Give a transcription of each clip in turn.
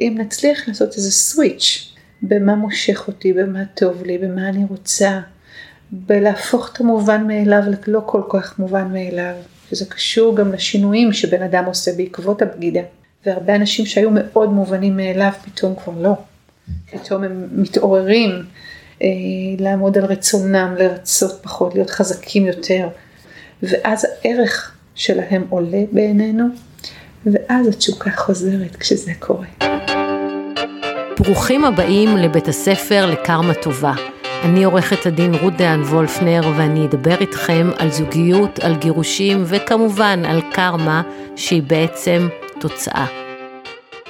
אם נצליח לעשות איזה סוויץ' במה מושך אותי, במה טוב לי, במה אני רוצה, בלהפוך את המובן מאליו ללא כל כך מובן מאליו, שזה קשור גם לשינויים שבן אדם עושה בעקבות הבגידה. והרבה אנשים שהיו מאוד מובנים מאליו פתאום כבר לא. פתאום הם מתעוררים אה, לעמוד על רצונם, לרצות פחות, להיות חזקים יותר. ואז הערך שלהם עולה בעינינו, ואז התשוקה חוזרת כשזה קורה. ברוכים הבאים לבית הספר לקרמה טובה. אני עורכת הדין רות דהן וולפנר ואני אדבר איתכם על זוגיות, על גירושים וכמובן על קרמה שהיא בעצם תוצאה.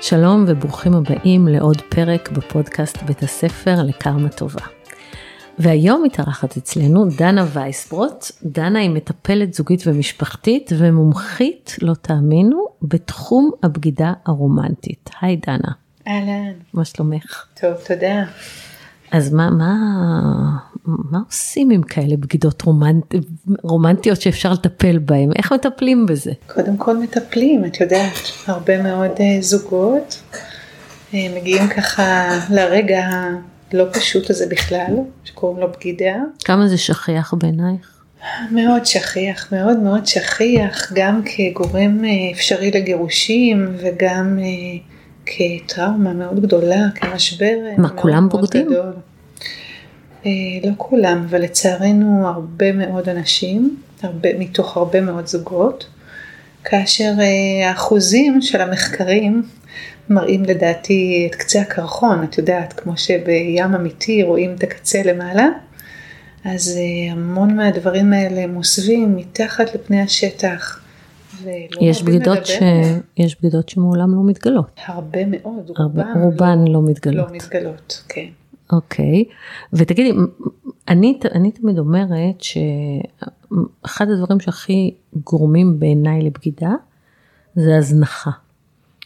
שלום וברוכים הבאים לעוד פרק בפודקאסט בית הספר לקרמה טובה. והיום מתארחת אצלנו דנה וייסברוט. דנה היא מטפלת זוגית ומשפחתית ומומחית, לא תאמינו, בתחום הבגידה הרומנטית. היי דנה. אהלן. מה שלומך? טוב, תודה. אז מה, מה, מה עושים עם כאלה בגידות רומנט, רומנטיות שאפשר לטפל בהן? איך מטפלים בזה? קודם כל מטפלים, את יודעת, הרבה מאוד uh, זוגות uh, מגיעים ככה לרגע הלא פשוט הזה בכלל, שקוראים לו בגידה. כמה זה שכיח בעינייך? מאוד שכיח, מאוד מאוד שכיח, גם כגורם uh, אפשרי לגירושים וגם uh, כטראומה מאוד גדולה, כמשבר מה, מאוד כולם מאוד בוגדים? גדול. אה, לא כולם, אבל לצערנו הרבה מאוד אנשים, הרבה, מתוך הרבה מאוד זוגות, כאשר אה, האחוזים של המחקרים מראים לדעתי את קצה הקרחון, את יודעת, כמו שבים אמיתי רואים את הקצה למעלה, אז אה, המון מהדברים האלה מוסווים מתחת לפני השטח. יש בגידות, ש... יש בגידות שמעולם לא מתגלות. הרבה מאוד, הרבה, רובן, רובן לא, לא מתגלות. לא מתגלות, כן. אוקיי, ותגידי, אני, אני תמיד אומרת שאחד הדברים שהכי גורמים בעיניי לבגידה זה הזנחה.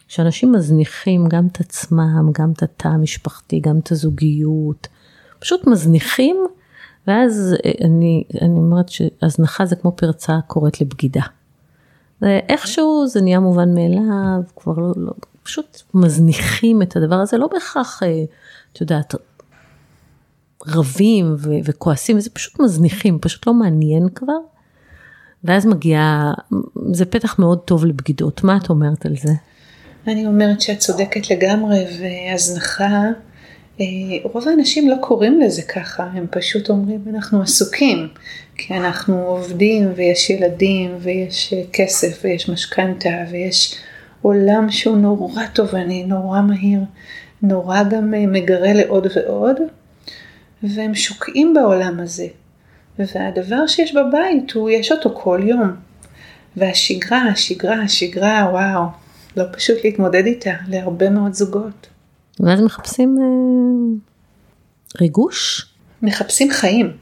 שאנשים מזניחים גם את עצמם, גם את התא המשפחתי, גם את הזוגיות, פשוט מזניחים, ואז אני, אני אומרת שהזנחה זה כמו פרצה קוראת לבגידה. ואיכשהו זה נהיה מובן מאליו, כבר לא, לא, פשוט מזניחים את הדבר הזה, לא בהכרח, אה, את יודעת, רבים ו- וכועסים, זה פשוט מזניחים, פשוט לא מעניין כבר. ואז מגיע, זה פתח מאוד טוב לבגידות, מה את אומרת על זה? אני אומרת שאת צודקת לגמרי, והזנחה, אה, רוב האנשים לא קוראים לזה ככה, הם פשוט אומרים אנחנו עסוקים, כי אנחנו עובדים ויש ילדים ויש אה, כסף ויש משכנתה ויש עולם שהוא נורא תובעני, נורא מהיר, נורא גם אה, מגרה לעוד ועוד, והם שוקעים בעולם הזה. והדבר שיש בבית, הוא, יש אותו כל יום. והשגרה, השגרה, השגרה, וואו, לא פשוט להתמודד איתה להרבה מאוד זוגות. ואז מחפשים אה, ריגוש? מחפשים חיים.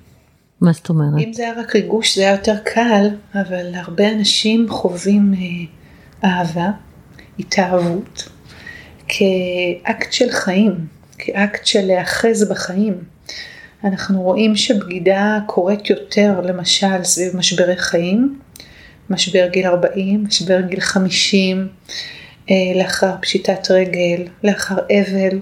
מה זאת אומרת? אם זה היה רק ריגוש זה היה יותר קל, אבל הרבה אנשים חווים אה, אהבה, התאהבות, כאקט של חיים, כאקט של להאחז בחיים. אנחנו רואים שבגידה קורית יותר למשל סביב משברי חיים, משבר גיל 40, משבר גיל 50, אה, לאחר פשיטת רגל, לאחר אבל,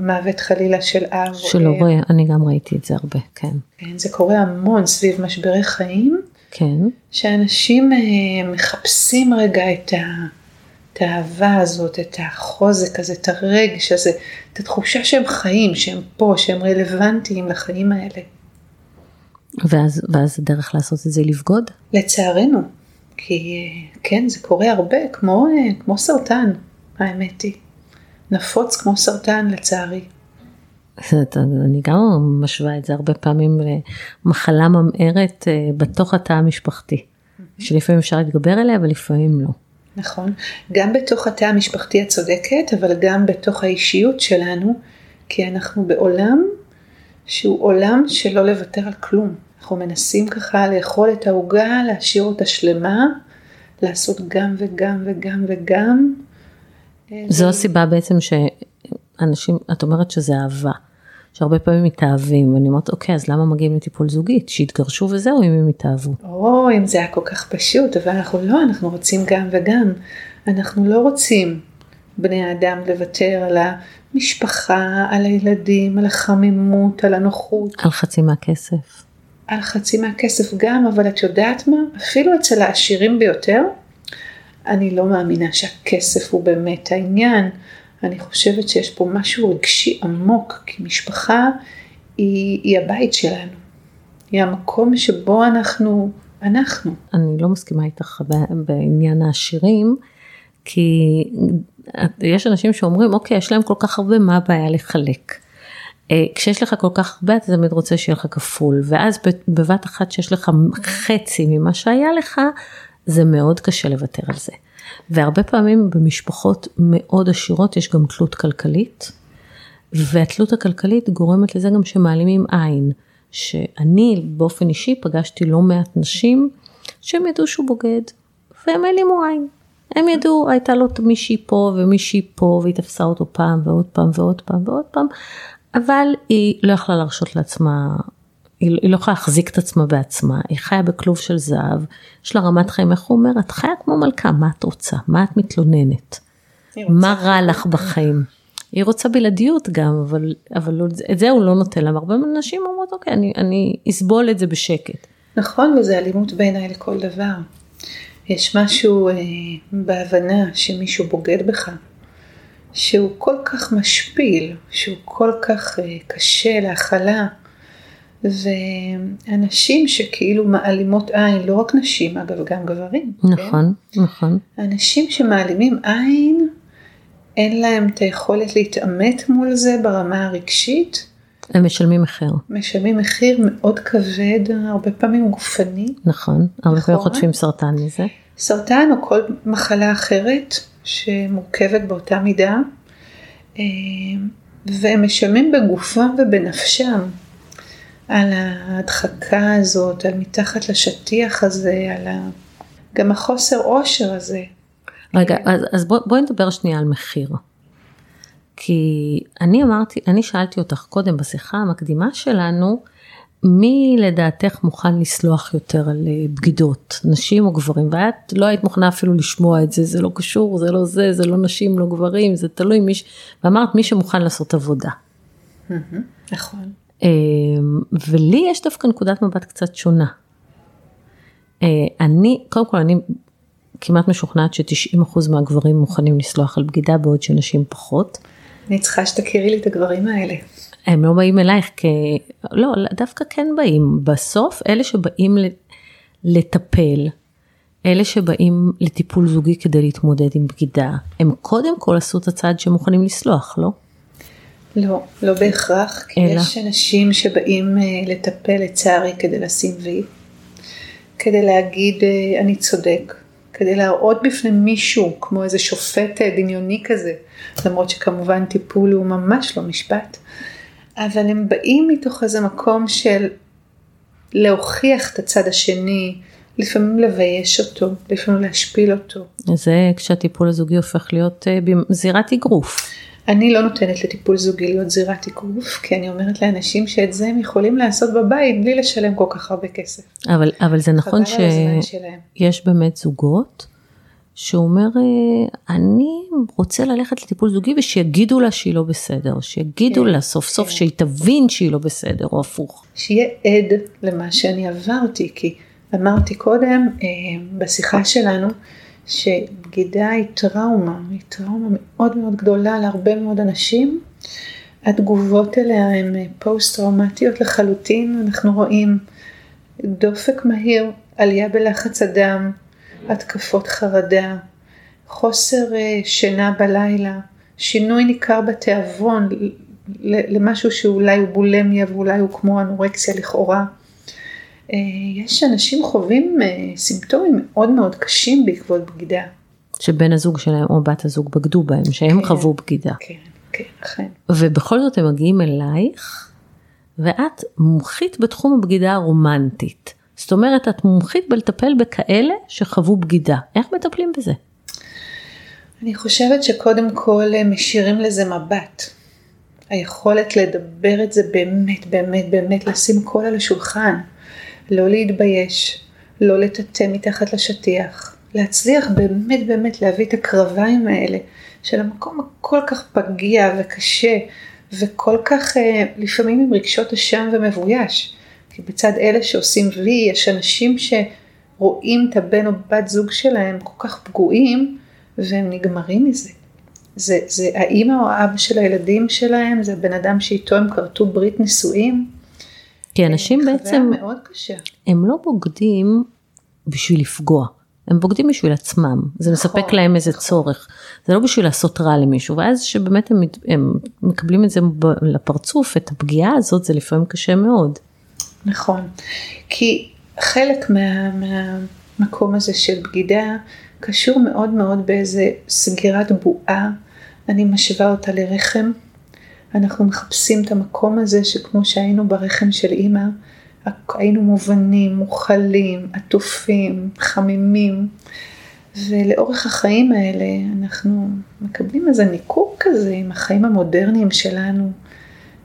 מוות חלילה של אב. של הורה, אני גם ראיתי את זה הרבה, כן. כן, זה קורה המון סביב משברי חיים. כן. שאנשים אה, מחפשים רגע את ה... את האהבה הזאת, את החוזק הזה, את הרגש הזה, את התחושה שהם חיים, שהם פה, שהם רלוונטיים לחיים האלה. ואז, ואז הדרך לעשות את זה לבגוד? לצערנו, כי כן, זה קורה הרבה, כמו, כמו סרטן, האמת היא. נפוץ כמו סרטן לצערי. אני גם משווה את זה הרבה פעמים למחלה ממארת אה, בתוך התא המשפחתי, שלפעמים אפשר להתגבר עליה ולפעמים לא. נכון, גם בתוך התא המשפחתי הצודקת, אבל גם בתוך האישיות שלנו, כי אנחנו בעולם שהוא עולם שלא לוותר על כלום. אנחנו מנסים ככה לאכול את העוגה, להשאיר אותה שלמה, לעשות גם וגם וגם וגם. זו הסיבה בעצם שאנשים, את אומרת שזה אהבה. שהרבה פעמים מתאהבים, ואני אומרת, אוקיי, אז למה מגיעים לטיפול זוגית? שיתגרשו וזהו, אם הם יתאהבו. או, אם זה היה כל כך פשוט, אבל אנחנו לא, אנחנו רוצים גם וגם. אנחנו לא רוצים בני האדם לוותר על המשפחה, על הילדים, על החמימות, על הנוחות. על חצי מהכסף. על חצי מהכסף גם, אבל את יודעת מה? אפילו אצל העשירים ביותר, אני לא מאמינה שהכסף הוא באמת העניין. אני חושבת שיש פה משהו רגשי עמוק, כי משפחה היא, היא הבית שלנו. היא המקום שבו אנחנו, אנחנו. אני לא מסכימה איתך בעניין העשירים, כי יש אנשים שאומרים, אוקיי, יש להם כל כך הרבה, מה הבעיה לחלק? אה, כשיש לך כל כך הרבה, אתה תמיד רוצה שיהיה לך כפול, ואז בבת אחת שיש לך חצי ממה שהיה לך, זה מאוד קשה לוותר על זה. והרבה פעמים במשפחות מאוד עשירות יש גם תלות כלכלית, והתלות הכלכלית גורמת לזה גם שמעלימים עין. שאני באופן אישי פגשתי לא מעט נשים שהם ידעו שהוא בוגד, והם העלימו עין. הם ידעו, הייתה לו מישהי פה ומישהי פה, והיא תפסה אותו פעם ועוד פעם ועוד פעם ועוד פעם, אבל היא לא יכלה להרשות לעצמה, היא, היא לא יכולה להחזיק את עצמה בעצמה, היא חיה בכלוב של זהב, יש לה רמת חיים, איך הוא אומר, את חיה כמו מלכה, מה את רוצה? מה את מתלוננת? מה רע לך בחיים? היא רוצה בלעדיות גם, אבל, אבל את זה הוא לא נותן להם. הרבה נשים אומרות, אוקיי, אני, אני אסבול את זה בשקט. נכון, וזה אלימות בעיניי לכל דבר. יש משהו אה, בהבנה שמישהו בוגד בך, שהוא כל כך משפיל, שהוא כל כך אה, קשה להכלה, ואנשים שכאילו מעלימות עין, לא רק נשים, אגב, גם גברים. נכון, כן? נכון. אנשים שמעלימים עין, אין להם את היכולת להתעמת מול זה ברמה הרגשית. הם משלמים מחיר. משלמים מחיר מאוד כבד, הרבה פעמים גופני. נכון, הרבה פעמים חוטפים סרטן מזה. סרטן או כל מחלה אחרת שמורכבת באותה מידה, אה, והם משלמים בגופם ובנפשם על ההדחקה הזאת, על מתחת לשטיח הזה, על ה... גם החוסר עושר הזה. רגע, אז, אז בוא, בואי נדבר שנייה על מחיר. כי אני אמרתי, אני שאלתי אותך קודם בשיחה המקדימה שלנו, מי לדעתך מוכן לסלוח יותר על אה, בגידות, נשים או גברים? ואת לא היית מוכנה אפילו לשמוע את זה, זה לא קשור, זה לא זה, זה לא נשים, לא גברים, זה תלוי מי, ש... ואמרת מי שמוכן לעשות עבודה. נכון. אמ, ולי יש דווקא נקודת מבט קצת שונה. אה, אני, קודם כל אני כמעט משוכנעת ש-90% מהגברים מוכנים לסלוח על בגידה בעוד שנשים פחות. אני צריכה שתכירי לי את הגברים האלה. הם לא באים אלייך כ... לא, דווקא כן באים. בסוף אלה שבאים לטפל, אלה שבאים לטיפול זוגי כדי להתמודד עם בגידה, הם קודם כל עשו את הצעד שמוכנים לסלוח, לא? לא, לא בהכרח, כי אלא. יש אנשים שבאים uh, לטפל לצערי כדי לשים וי, כדי להגיד uh, אני צודק, כדי להראות בפני מישהו, כמו איזה שופט אה, דמיוני כזה, למרות שכמובן טיפול הוא ממש לא משפט, אבל הם באים מתוך איזה מקום של להוכיח את הצד השני, לפעמים לבייש אותו, לפעמים להשפיל אותו. זה כשהטיפול הזוגי הופך להיות אה, זירת אגרוף. אני לא נותנת לטיפול זוגי להיות זירת אגרוף, כי אני אומרת לאנשים שאת זה הם יכולים לעשות בבית בלי לשלם כל כך הרבה כסף. אבל, אבל זה נכון שיש באמת זוגות שהוא אומר, אה, אני רוצה ללכת לטיפול זוגי ושיגידו לה שהיא לא בסדר, שיגידו כן, לה סוף סוף כן. שהיא תבין שהיא לא בסדר, או הפוך. שיהיה עד למה שאני עברתי, כי אמרתי קודם אה, בשיחה שלנו, שבגידה היא טראומה, היא טראומה מאוד מאוד גדולה להרבה מאוד אנשים. התגובות אליה הן אה, פוסט-טראומטיות לחלוטין, אנחנו רואים דופק מהיר, עלייה בלחץ הדם, התקפות חרדה, חוסר אה, שינה בלילה, שינוי ניכר בתיאבון למשהו שאולי הוא בולמיה ואולי הוא כמו אנורקסיה לכאורה. אה, יש אנשים חווים אה, סימפטומים מאוד מאוד קשים בעקבות בגידה. שבן הזוג שלהם או בת הזוג בגדו בהם, שהם כן, חוו בגידה. כן, כן, אכן. ובכל זאת הם מגיעים אלייך, ואת מומחית בתחום הבגידה הרומנטית. זאת אומרת, את מומחית בלטפל בכאלה שחוו בגידה. איך מטפלים בזה? אני חושבת שקודם כל אה, משאירים לזה מבט. היכולת לדבר את זה באמת, באמת, באמת, לשים קול על השולחן. לא להתבייש, לא לטאטא מתחת לשטיח, להצליח באמת באמת להביא את הקרביים האלה של המקום הכל כך פגיע וקשה וכל כך אה, לפעמים עם רגשות אשם ומבויש. כי בצד אלה שעושים וי יש אנשים שרואים את הבן או בת זוג שלהם כל כך פגועים והם נגמרים מזה. זה, זה האימא או האבא של הילדים שלהם, זה בן אדם שאיתו הם כרתו ברית נישואים. כי אנשים בעצם, מאוד קשה. הם לא בוגדים בשביל לפגוע, הם בוגדים בשביל עצמם, זה נכון, מספק להם איזה נכון. צורך, זה לא בשביל לעשות רע למישהו, ואז שבאמת הם, הם מקבלים את זה לפרצוף, את הפגיעה הזאת, זה לפעמים קשה מאוד. נכון, כי חלק מה, מהמקום הזה של בגידה קשור מאוד מאוד באיזה סגירת בועה, אני משווה אותה לרחם, אנחנו מחפשים את המקום הזה שכמו שהיינו ברחם של אימא, היינו מובנים, מוכלים, עטופים, חמימים, ולאורך החיים האלה אנחנו מקבלים איזה ניכור כזה עם החיים המודרניים שלנו,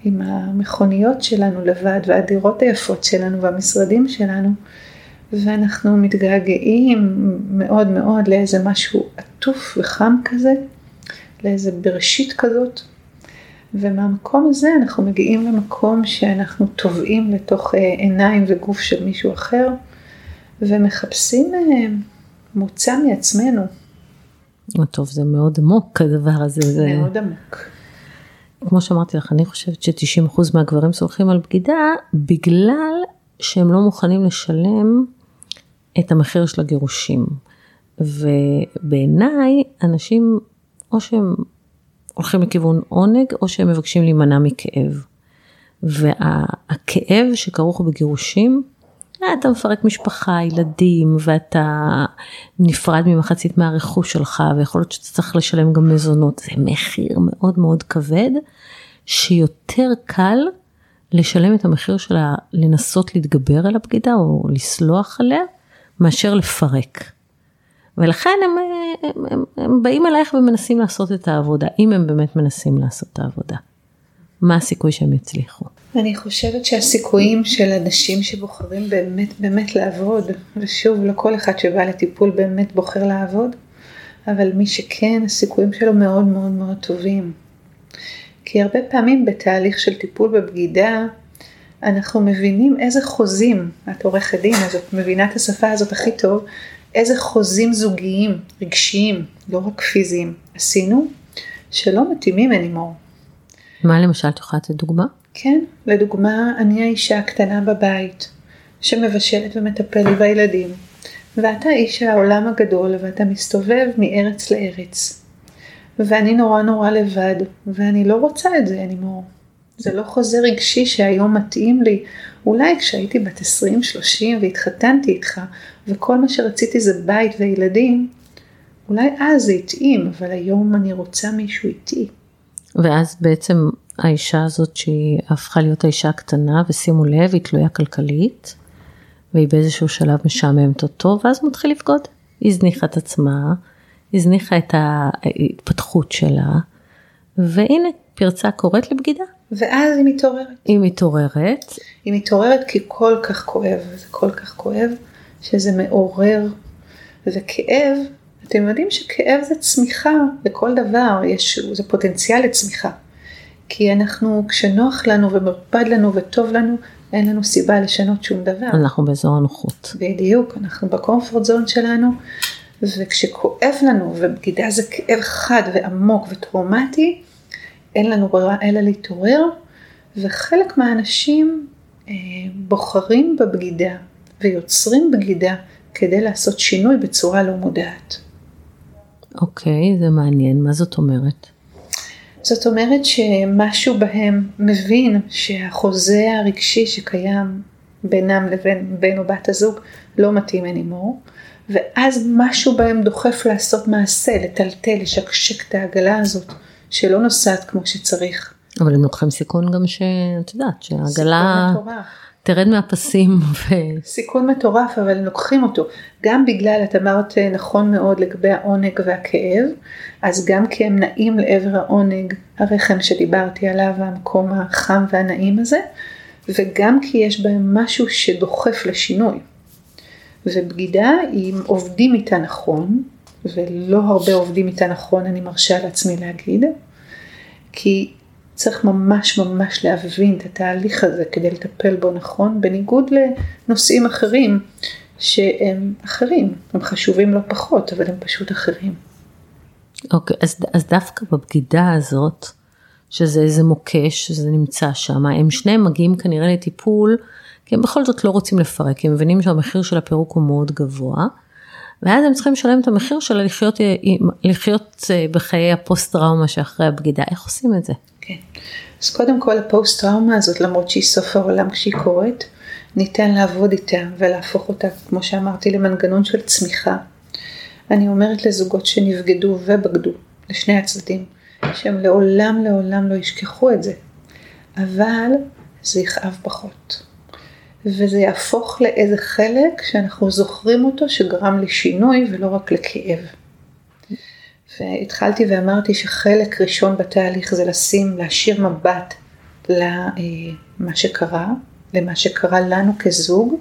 עם המכוניות שלנו לבד והדירות היפות שלנו והמשרדים שלנו, ואנחנו מתגעגעים מאוד מאוד לאיזה משהו עטוף וחם כזה, לאיזה בראשית כזאת, ומהמקום הזה אנחנו מגיעים למקום שאנחנו טובעים לתוך עיניים וגוף של מישהו אחר, ומחפשים מוצא מעצמנו. טוב, זה מאוד עמוק הדבר הזה. זה... מאוד עמוק. כמו שאמרתי לך, אני חושבת ש-90% מהגברים סולחים על בגידה בגלל שהם לא מוכנים לשלם את המחיר של הגירושים. ובעיניי, אנשים, או שהם הולכים לכיוון עונג, או שהם מבקשים להימנע מכאב. והכאב שכרוך בגירושים, אתה מפרק משפחה, ילדים, ואתה נפרד ממחצית מהרכוש שלך, ויכול להיות שאתה צריך לשלם גם מזונות. זה מחיר מאוד מאוד כבד, שיותר קל לשלם את המחיר של לנסות להתגבר על הבגידה או לסלוח עליה, מאשר לפרק. ולכן הם, הם, הם, הם באים אלייך ומנסים לעשות את העבודה, אם הם באמת מנסים לעשות את העבודה. מה הסיכוי שהם יצליחו? אני חושבת שהסיכויים של אנשים שבוחרים באמת באמת לעבוד, ושוב, לא כל אחד שבא לטיפול באמת בוחר לעבוד, אבל מי שכן, הסיכויים שלו מאוד מאוד מאוד טובים. כי הרבה פעמים בתהליך של טיפול בבגידה, אנחנו מבינים איזה חוזים, את עורכת דין, אז את מבינה את השפה הזאת הכי טוב, איזה חוזים זוגיים, רגשיים, לא רק פיזיים, עשינו, שלא מתאימים אנימור. מה למשל, את יכולה לתת דוגמה? כן, לדוגמה, אני האישה הקטנה בבית, שמבשלת ומטפלת בילדים, ואתה איש העולם הגדול, ואתה מסתובב מארץ לארץ. ואני נורא נורא לבד, ואני לא רוצה את זה אנימור. זה לא חוזה רגשי שהיום מתאים לי. אולי כשהייתי בת 20-30 והתחתנתי איתך, וכל מה שרציתי זה בית וילדים, אולי אז זה התאים, אבל היום אני רוצה מישהו איתי. ואז בעצם האישה הזאת שהיא הפכה להיות האישה הקטנה, ושימו לב, היא תלויה כלכלית, והיא באיזשהו שלב משעממת אותו, ואז מתחיל לבגוד. היא הזניחה את עצמה, הזניחה את ההתפתחות שלה, והנה פרצה קוראת לבגידה. ואז היא מתעוררת. היא מתעוררת. היא מתעוררת כי כל כך כואב, זה כל כך כואב, שזה מעורר, וכאב, אתם יודעים שכאב זה צמיחה לכל דבר, יש, זה פוטנציאל לצמיחה. כי אנחנו, כשנוח לנו ומרפד לנו וטוב לנו, אין לנו סיבה לשנות שום דבר. אנחנו באזור הנוחות. בדיוק, אנחנו בקומפורט זון שלנו, וכשכואב לנו, ובגידה זה כאב חד ועמוק וטראומטי, אין לנו ברירה אלא להתעורר, וחלק מהאנשים אה, בוחרים בבגידה ויוצרים בגידה כדי לעשות שינוי בצורה לא מודעת. אוקיי, זה מעניין, מה זאת אומרת? זאת אומרת שמשהו בהם מבין שהחוזה הרגשי שקיים בינם לבין בן או בת הזוג לא מתאים אנימור, ואז משהו בהם דוחף לעשות מעשה, לטלטל, לשקשק את העגלה הזאת, שלא נוסעת כמו שצריך. אבל הם לוקחים סיכון גם שאת יודעת, שהעגלה תרד מהפסים. ו... סיכון מטורף, אבל הם לוקחים אותו. גם בגלל, את אמרת נכון מאוד לגבי העונג והכאב, אז גם כי הם נעים לעבר העונג, הרחם שדיברתי עליו, המקום החם והנעים הזה, וגם כי יש בהם משהו שדוחף לשינוי. ובגידה, אם עובדים איתה נכון, ולא הרבה עובדים איתה נכון, אני מרשה לעצמי להגיד, כי צריך ממש ממש להבין את התהליך הזה כדי לטפל בו נכון, בניגוד לנושאים אחרים שהם אחרים, הם חשובים לא פחות, אבל הם פשוט אחרים. אוקיי, okay, אז, אז דווקא בבגידה הזאת, שזה איזה מוקש, שזה נמצא שם, הם שניהם מגיעים כנראה לטיפול, כי הם בכל זאת לא רוצים לפרק, הם מבינים שהמחיר של הפירוק הוא מאוד גבוה, ואז הם צריכים לשלם את המחיר של לחיות, לחיות אה, בחיי הפוסט טראומה שאחרי הבגידה, איך עושים את זה? כן, אז קודם כל הפוסט טראומה הזאת, למרות שהיא סוף העולם כשהיא קורית, ניתן לעבוד איתה ולהפוך אותה, כמו שאמרתי, למנגנון של צמיחה. אני אומרת לזוגות שנבגדו ובגדו, לשני הצדדים, שהם לעולם לעולם לא ישכחו את זה, אבל זה יכאב פחות. וזה יהפוך לאיזה חלק שאנחנו זוכרים אותו שגרם לשינוי ולא רק לכאב. והתחלתי ואמרתי שחלק ראשון בתהליך זה לשים, להשאיר מבט למה שקרה, למה שקרה לנו כזוג,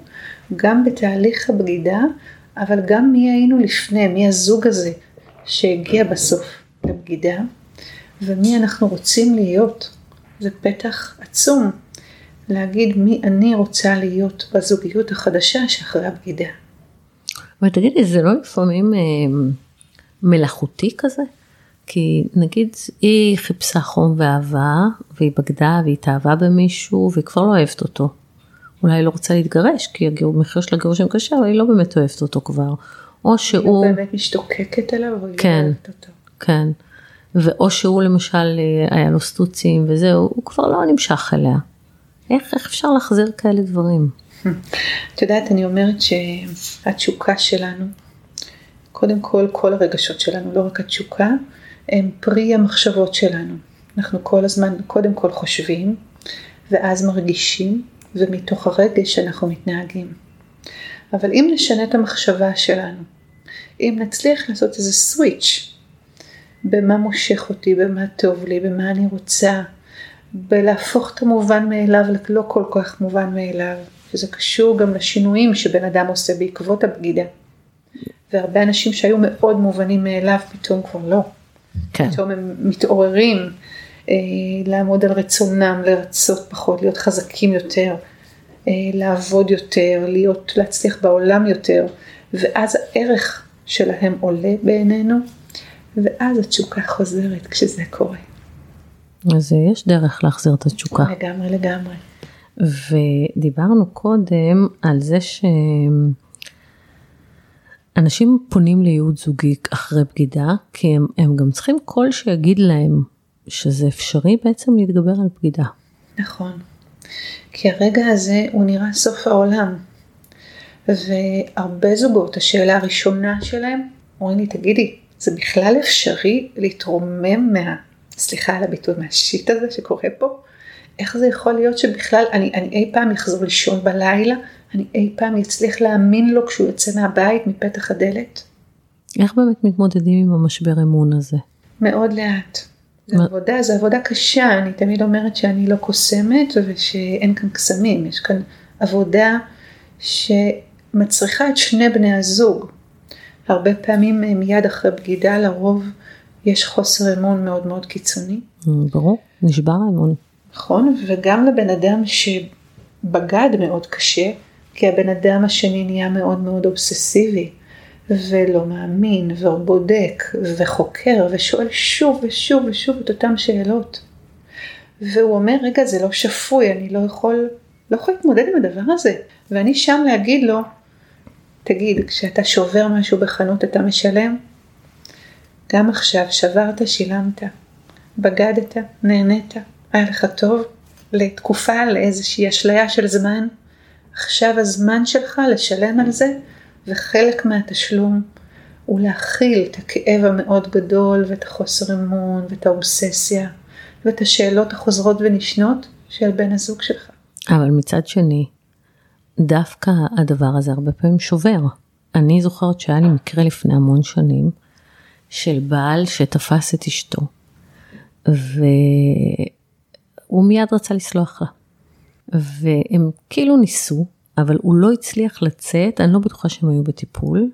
גם בתהליך הבגידה, אבל גם מי היינו לפני, מי הזוג הזה שהגיע בסוף לבגידה, ומי אנחנו רוצים להיות. זה פתח עצום להגיד מי אני רוצה להיות בזוגיות החדשה שאחרי הבגידה. ותגידי, זה לא לפעמים אה, מלאכותי כזה? כי נגיד היא חיפשה חום ואהבה, והיא בגדה והיא התאהבה במישהו והיא כבר לא אוהבת אותו. אולי היא לא רוצה להתגרש, כי המחיר של הגירושים קשה, אבל היא לא באמת אוהבת אותו כבר. או שהוא... היא לא באמת משתוקקת אליו, אבל כן, היא לא אוהבת אותו. כן, ואו שהוא למשל היה לו סטוצים וזהו, הוא כבר לא נמשך אליה. איך, איך אפשר להחזיר כאלה דברים? את יודעת, אני אומרת שהתשוקה שלנו, קודם כל, כל הרגשות שלנו, לא רק התשוקה, הם פרי המחשבות שלנו. אנחנו כל הזמן, קודם כל חושבים, ואז מרגישים, ומתוך הרגש אנחנו מתנהגים. אבל אם נשנה את המחשבה שלנו, אם נצליח לעשות איזה סוויץ' במה מושך אותי, במה טוב לי, במה אני רוצה, בלהפוך את המובן מאליו ללא כל כך מובן מאליו, שזה קשור גם לשינויים שבן אדם עושה בעקבות הבגידה. והרבה אנשים שהיו מאוד מובנים מאליו פתאום כבר לא. כן. פתאום הם מתעוררים אה, לעמוד על רצונם, לרצות פחות, להיות חזקים יותר, אה, לעבוד יותר, להיות, להצליח בעולם יותר, ואז הערך שלהם עולה בעינינו, ואז התשוקה חוזרת כשזה קורה. אז יש דרך להחזיר את התשוקה. לגמרי, לגמרי. ודיברנו קודם על זה שאנשים פונים לייעוד זוגי אחרי בגידה, כי הם, הם גם צריכים קול שיגיד להם שזה אפשרי בעצם להתגבר על בגידה. נכון. כי הרגע הזה הוא נראה סוף העולם. והרבה זוגות, השאלה הראשונה שלהם, אומרים לי, תגידי, זה בכלל אפשרי להתרומם מה... סליחה על הביטוי מהשיט הזה שקורה פה, איך זה יכול להיות שבכלל אני, אני אי פעם אחזור לישון בלילה, אני אי פעם אצליח להאמין לו כשהוא יוצא מהבית, מפתח הדלת? איך באמת מתמודדים עם המשבר אמון הזה? מאוד לאט. זה מה... עבודה, זו עבודה קשה, אני תמיד אומרת שאני לא קוסמת ושאין כאן קסמים, יש כאן עבודה שמצריכה את שני בני הזוג. הרבה פעמים אה, מיד אחרי בגידה לרוב יש חוסר אמון מאוד מאוד קיצוני. ברור, נשבר האמון. נכון, וגם לבן אדם שבגד מאוד קשה, כי הבן אדם השני נהיה מאוד מאוד אובססיבי, ולא מאמין, ובודק, וחוקר, ושואל שוב ושוב ושוב את אותן שאלות. והוא אומר, רגע, זה לא שפוי, אני לא יכול, לא יכול להתמודד עם הדבר הזה. ואני שם להגיד לו, תגיד, כשאתה שובר משהו בחנות אתה משלם? גם עכשיו שברת, שילמת, בגדת, נהנית, היה לך טוב, לתקופה, לאיזושהי אשליה של זמן, עכשיו הזמן שלך לשלם על זה, וחלק מהתשלום הוא להכיל את הכאב המאוד גדול, ואת החוסר אמון, ואת האובססיה, ואת השאלות החוזרות ונשנות של בן הזוג שלך. אבל מצד שני, דווקא הדבר הזה הרבה פעמים שובר. אני זוכרת שהיה לי מקרה לפני המון שנים, של בעל שתפס את אשתו, והוא מיד רצה לסלוח לה. והם כאילו ניסו, אבל הוא לא הצליח לצאת, אני לא בטוחה שהם היו בטיפול,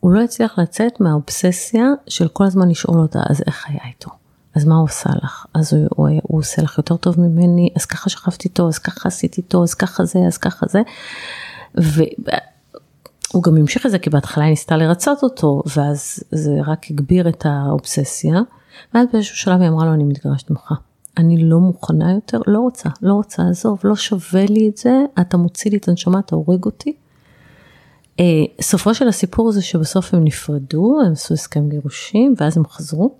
הוא לא הצליח לצאת מהאובססיה של כל הזמן לשאול אותה, אז איך היה איתו? אז מה הוא עושה לך? אז הוא, הוא, הוא עושה לך יותר טוב ממני, אז ככה שכבתי איתו, אז ככה עשיתי איתו, אז ככה זה, אז ככה זה. והוא גם המשיך את זה, כי בהתחלה היא ניסתה לרצות אותו, ואז זה רק הגביר את האובססיה. ואז באיזשהו שלב היא אמרה לו, אני מתגרשת ממך. אני לא מוכנה יותר, לא רוצה, לא רוצה, עזוב, לא שווה לי את זה, אתה מוציא לי את הנשמה, אתה הורג אותי. Uh, סופו של הסיפור זה שבסוף הם נפרדו, הם עשו הסכם גירושים, ואז הם חזרו,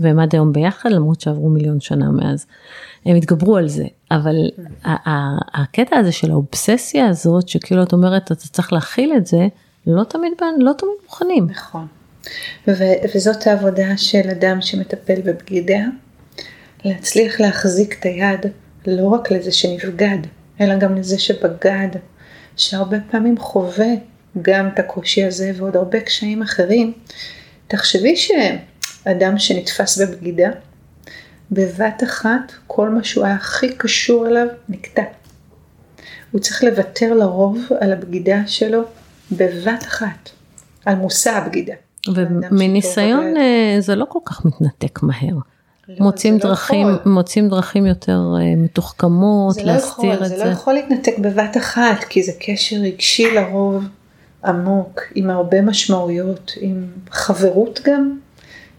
והם עד היום ביחד, למרות שעברו מיליון שנה מאז. הם התגברו על זה, אבל הקטע הזה של האובססיה הזאת, שכאילו את אומרת, אתה צריך להכיל את זה, לא תמיד, לא תמיד מוכנים. נכון. וזאת העבודה של אדם שמטפל בבגידה, להצליח להחזיק את היד לא רק לזה שנבגד, אלא גם לזה שבגד, שהרבה פעמים חווה גם את הקושי הזה ועוד הרבה קשיים אחרים. תחשבי שאדם שנתפס בבגידה, בבת אחת כל מה שהוא היה הכי קשור אליו נקטע. הוא צריך לוותר לרוב על הבגידה שלו בבת אחת, על מושא הבגידה. ומניסיון אה, זה לא כל כך מתנתק מהר. לא, מוצאים לא דרכים, לא מוצאים דרכים יותר אה, מתוחכמות, להסתיר לא את זה. זה לא יכול להתנתק בבת אחת, כי זה קשר רגשי לרוב עמוק, עם הרבה משמעויות, עם חברות גם,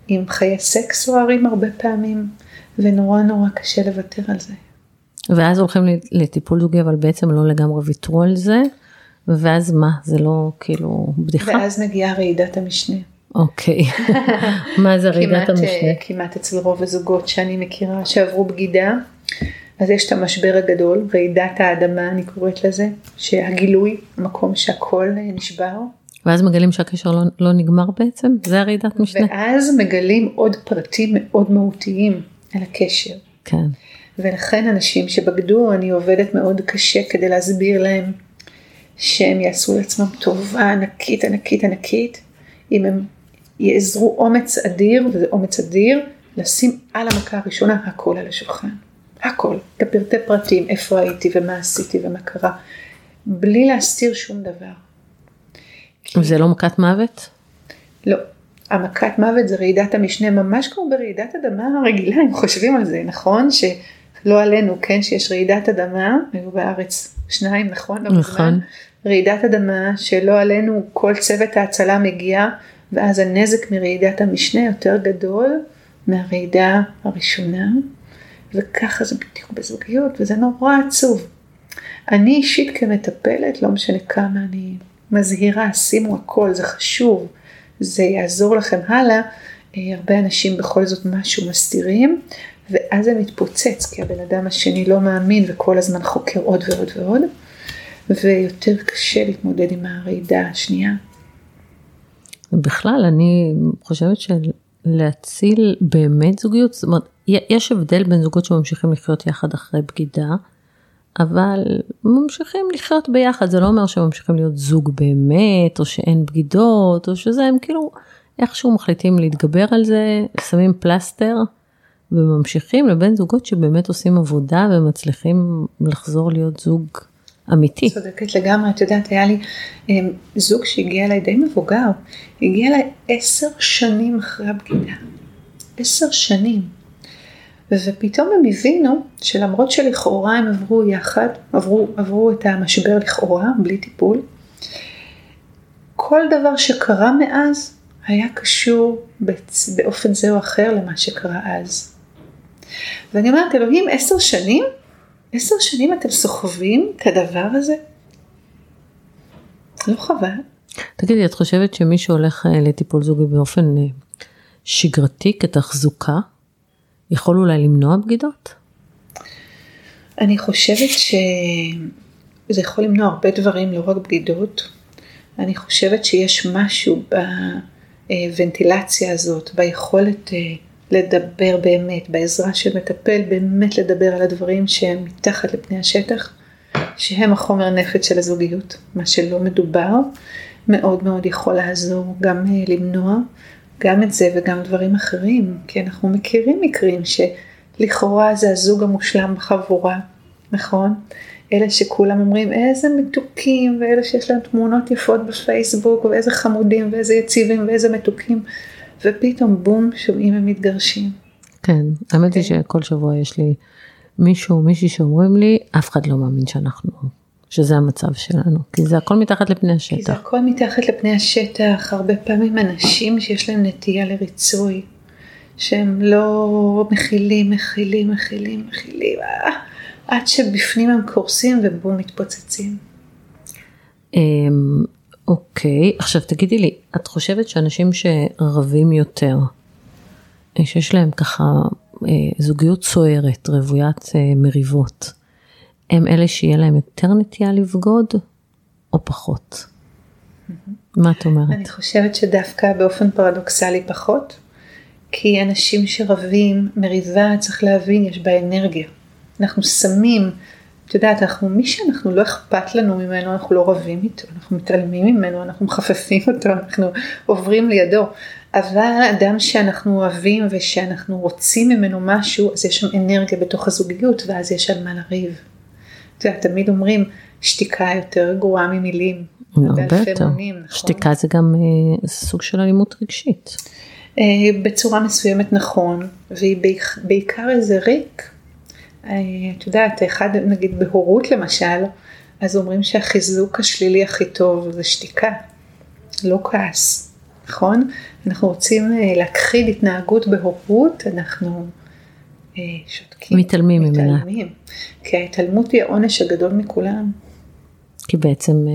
עם חיי סקס סוערים הרבה פעמים, ונורא נורא קשה לוותר על זה. ואז הולכים לטיפול זוגי, אבל בעצם לא לגמרי ויתרו על זה, ואז מה, זה לא כאילו בדיחה? ואז מגיעה רעידת המשנה. אוקיי, מה זה רעידת המשנה? אה, כמעט אצל רוב הזוגות שאני מכירה שעברו בגידה, אז יש את המשבר הגדול, רעידת האדמה אני קוראת לזה, שהגילוי, מקום שהכל נשבר. ואז מגלים שהקשר לא, לא נגמר בעצם? זה הרעידת משנה? ואז מגלים עוד פרטים מאוד מהותיים על הקשר. כן. ולכן אנשים שבגדו, אני עובדת מאוד קשה כדי להסביר להם שהם יעשו לעצמם טובה ענקית ענקית ענקית, אם הם יעזרו אומץ אדיר, וזה אומץ אדיר, לשים על המכה הראשונה הכל על השולחן. הכל, את הפרטי פרטים, איפה הייתי ומה עשיתי ומה קרה, בלי להסתיר שום דבר. וזה לא מכת מוות? לא. המכת מוות זה רעידת המשנה, ממש כמו ברעידת אדמה הרגילה, אם חושבים על זה, נכון? שלא עלינו, כן, שיש רעידת אדמה, היו בארץ שניים, נכון? לא נכון. רעידת אדמה שלא עלינו כל צוות ההצלה מגיע ואז הנזק מרעידת המשנה יותר גדול מהרעידה הראשונה וככה זה בדיוק בזוגיות וזה נורא עצוב. אני אישית כמטפלת, לא משנה כמה אני מזהירה, שימו הכל, זה חשוב, זה יעזור לכם הלאה, אה, הרבה אנשים בכל זאת משהו מסתירים ואז זה מתפוצץ כי הבן אדם השני לא מאמין וכל הזמן חוקר עוד ועוד ועוד. ויותר קשה להתמודד עם הרעידה השנייה. בכלל, אני חושבת שלהציל באמת זוגיות, זאת אומרת, יש הבדל בין זוגות שממשיכים לחיות יחד אחרי בגידה, אבל ממשיכים לחיות ביחד, זה לא אומר שהם ממשיכים להיות זוג באמת, או שאין בגידות, או שזה, הם כאילו איכשהו מחליטים להתגבר על זה, שמים פלסטר וממשיכים, לבין זוגות שבאמת עושים עבודה ומצליחים לחזור להיות זוג אמיתי. צודקת לגמרי, את יודעת, היה לי um, זוג שהגיע אליי די מבוגר, הגיע אליי עשר שנים אחרי הבגידה. עשר שנים. ופתאום הם הבינו שלמרות שלכאורה הם עברו יחד, עברו, עברו את המשבר לכאורה, בלי טיפול, כל דבר שקרה מאז היה קשור באופן זה או אחר למה שקרה אז. ואני אומרת, אלוהים, עשר שנים? עשר שנים אתם סוחבים את הדבר הזה? לא חבל. תגידי, את חושבת שמי שהולך אה, לטיפול זוגי באופן אה, שגרתי כתחזוקה, יכול אולי למנוע בגידות? אני חושבת שזה יכול למנוע הרבה דברים, לא רק בגידות. אני חושבת שיש משהו בוונטילציה הזאת, ביכולת אה, לדבר באמת, בעזרה של מטפל, באמת לדבר על הדברים שהם מתחת לפני השטח, שהם החומר נפץ של הזוגיות. מה שלא מדובר, מאוד מאוד יכול לעזור גם אה, למנוע גם את זה וגם דברים אחרים, כי אנחנו מכירים מקרים שלכאורה זה הזוג המושלם בחבורה, נכון? אלה שכולם אומרים איזה מתוקים, ואלה שיש להם תמונות יפות בפייסבוק, ואיזה חמודים, ואיזה יציבים, ואיזה מתוקים, ופתאום בום, שומעים הם מתגרשים. כן, האמת היא כן. שכל שבוע יש לי מישהו מישהי שאומרים לי, אף אחד לא מאמין שאנחנו, שזה המצב שלנו, כי זה הכל מתחת לפני כי זה השטח. הכל מתחת לפני השטח, הרבה פעמים אנשים שיש להם נטייה לריצוי, שהם לא מכילים, מכילים, מכילים, מכילים, אה, עד שבפנים הם קורסים ובום מתפוצצים. אוקיי, עכשיו תגידי לי, את חושבת שאנשים שרבים יותר, אה, שיש להם ככה אה, זוגיות סוערת, רוויית אה, מריבות, הם אלה שיהיה להם יותר נטייה לבגוד או פחות? מה את אומרת? אני חושבת שדווקא באופן פרדוקסלי פחות, כי אנשים שרבים, מריבה, צריך להבין, יש בה אנרגיה. אנחנו שמים, את יודעת, אנחנו, מי שאנחנו לא אכפת לנו ממנו, אנחנו לא רבים איתו, אנחנו מתעלמים ממנו, אנחנו מחפפים אותו, אנחנו עוברים לידו. אבל אדם שאנחנו אוהבים ושאנחנו רוצים ממנו משהו, אז יש שם אנרגיה בתוך הזוגיות, ואז יש על מה לריב. את יודעת, תמיד אומרים, שתיקה יותר גרועה ממילים. הרבה יותר. מונים, נכון? שתיקה זה גם אה, סוג של אלימות רגשית. אה, בצורה מסוימת נכון, והיא בעיקר איזה ריק. אה, את יודעת, אחד, נגיד בהורות למשל, אז אומרים שהחיזוק השלילי הכי טוב זה שתיקה, לא כעס, נכון? אנחנו רוצים אה, להכחיד התנהגות בהורות, אנחנו אה, שותקים. מתעלמים ממנה. מתעלמים. כי ההתעלמות היא העונש הגדול מכולם. כי בעצם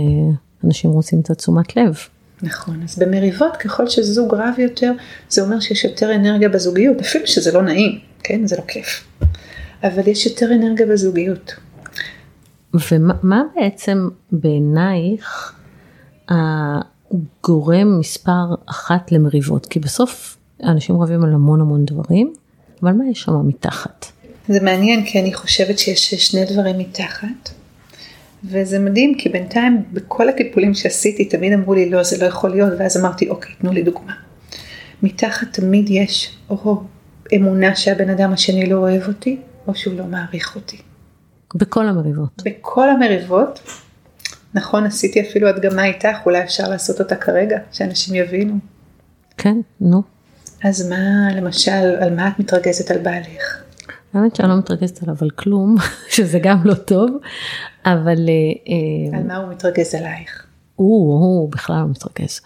אנשים רוצים את התשומת לב. נכון, אז במריבות ככל שזוג רב יותר, זה אומר שיש יותר אנרגיה בזוגיות, אפילו שזה לא נעים, כן? זה לא כיף. אבל יש יותר אנרגיה בזוגיות. ומה מה בעצם בעינייך הגורם מספר אחת למריבות? כי בסוף אנשים רבים על המון המון דברים, אבל מה יש שם מתחת? זה מעניין כי אני חושבת שיש שני דברים מתחת. וזה מדהים כי בינתיים בכל הטיפולים שעשיתי תמיד אמרו לי לא זה לא יכול להיות ואז אמרתי אוקיי תנו לי דוגמה. מתחת תמיד יש או אמונה שהבן אדם השני לא אוהב אותי או שהוא לא מעריך אותי. בכל המריבות. בכל המריבות, נכון עשיתי אפילו הדגמה איתך, אולי אפשר לעשות אותה כרגע, שאנשים יבינו. כן, נו. אז מה למשל, על מה את מתרגזת על בעלך? האמת שאני לא מתרגזת עליו על כלום, שזה גם לא טוב, אבל אה, אה, על מה הוא מתרגז עלייך? הוא, הוא בכלל לא מתרגז.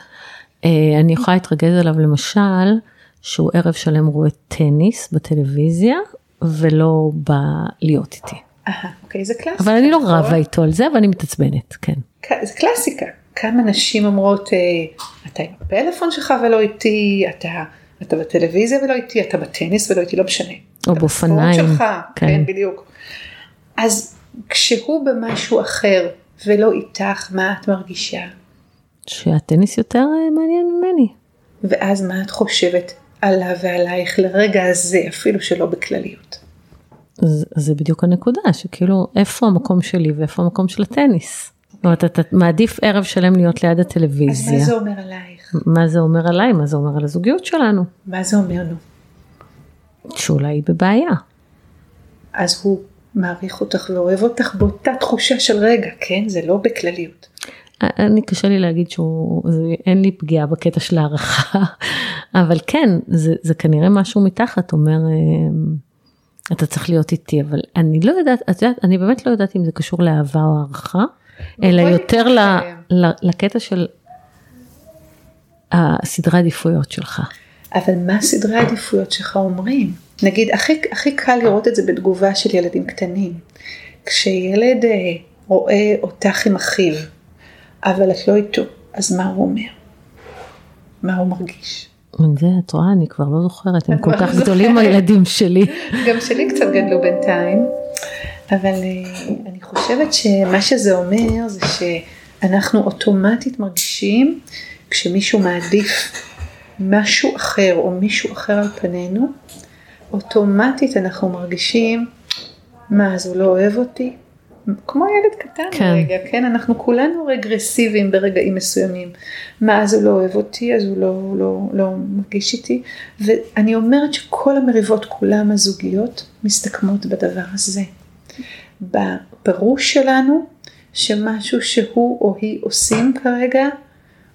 אה, אני יכולה להתרגז עליו למשל, שהוא ערב שלם רואה טניס בטלוויזיה, ולא בא להיות איתי. אהה, אוקיי, זה קלאסיקה. אבל אני לא נכון? רבה איתו על זה, אבל אני מתעצבנת, כן. זה קלאסיקה. כמה נשים אומרות, אה, אתה עם הפלאפון שלך ולא איתי, אתה, אתה בטלוויזיה ולא איתי, אתה בטניס ולא איתי, לא משנה. או באופניים, שלך, כן. כן, בדיוק. אז כשהוא במשהו אחר ולא איתך, מה את מרגישה? שהטניס יותר אה, מעניין ממני. ואז מה את חושבת עליו ועלייך לרגע הזה, אפילו שלא בכלליות. אז, אז זה בדיוק הנקודה, שכאילו, איפה המקום שלי ואיפה המקום של הטניס? זאת אומרת, אתה מעדיף ערב שלם להיות ליד אז הטלוויזיה. מה זה אומר עלייך? מה זה אומר עליי? מה זה אומר על הזוגיות שלנו? מה זה אומר נו? שאולי היא בבעיה. אז הוא מעריך אותך ואוהב אותך באותה תחושה של רגע, כן? זה לא בכלליות. אני קשה לי להגיד שהוא, זה, אין לי פגיעה בקטע של הערכה, אבל כן, זה, זה כנראה משהו מתחת, אומר, אה, אתה צריך להיות איתי, אבל אני לא יודעת, את יודעת, אני באמת לא יודעת אם זה קשור לאהבה או הערכה, אלא יותר ל, ל, לקטע של הסדרי עדיפויות שלך. אבל מה סדרי העדיפויות שלך אומרים? נגיד, הכי, הכי קל לראות את זה בתגובה של ילדים קטנים. כשילד אה, רואה אותך עם אחיו, אבל את לא איתו, אז מה הוא אומר? מה הוא מרגיש? זה, את רואה, אני כבר לא זוכרת, הם כל כבר כך לא גדולים. הילדים שלי. גם שלי קצת גדלו בינתיים, אבל אה, אני חושבת שמה שזה אומר זה שאנחנו אוטומטית מרגישים כשמישהו מעדיף משהו אחר או מישהו אחר על פנינו, אוטומטית אנחנו מרגישים, מה אז הוא לא אוהב אותי? כמו ילד קטן כן. רגע, כן? אנחנו כולנו רגרסיביים ברגעים מסוימים. מה אז הוא לא אוהב אותי, אז הוא לא, לא, לא מרגיש איתי. ואני אומרת שכל המריבות כולם הזוגיות מסתכמות בדבר הזה. בפירוש שלנו, שמשהו שהוא או היא עושים כרגע,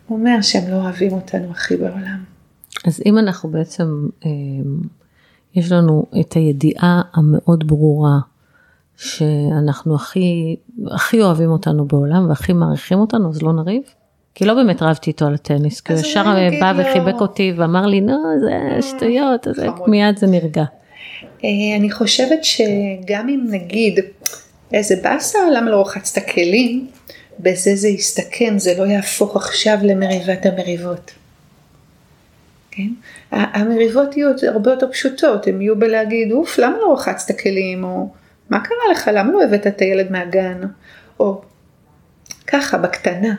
אומר שהם לא אוהבים אותנו הכי בעולם. אז אם אנחנו בעצם, אה, יש לנו את הידיעה המאוד ברורה שאנחנו הכי, הכי אוהבים אותנו בעולם והכי מעריכים אותנו, אז לא נריב? כי לא באמת רבתי איתו על הטניס, כי הוא ישר בא לו... וחיבק אותי ואמר לי, נו, זה אה, שטויות, אז מיד זה נרגע. אה, אני חושבת שגם אם נגיד, איזה באסה, למה לא רחצת כלים, בזה זה יסתכם, זה לא יהפוך עכשיו למריבת המריבות. כן? המריבות יהיו הרבה יותר פשוטות, הן יהיו בלהגיד, אוף, למה לא רחצת כלים, או מה קרה לך, למה לא הבאת את הילד מהגן, או ככה, בקטנה.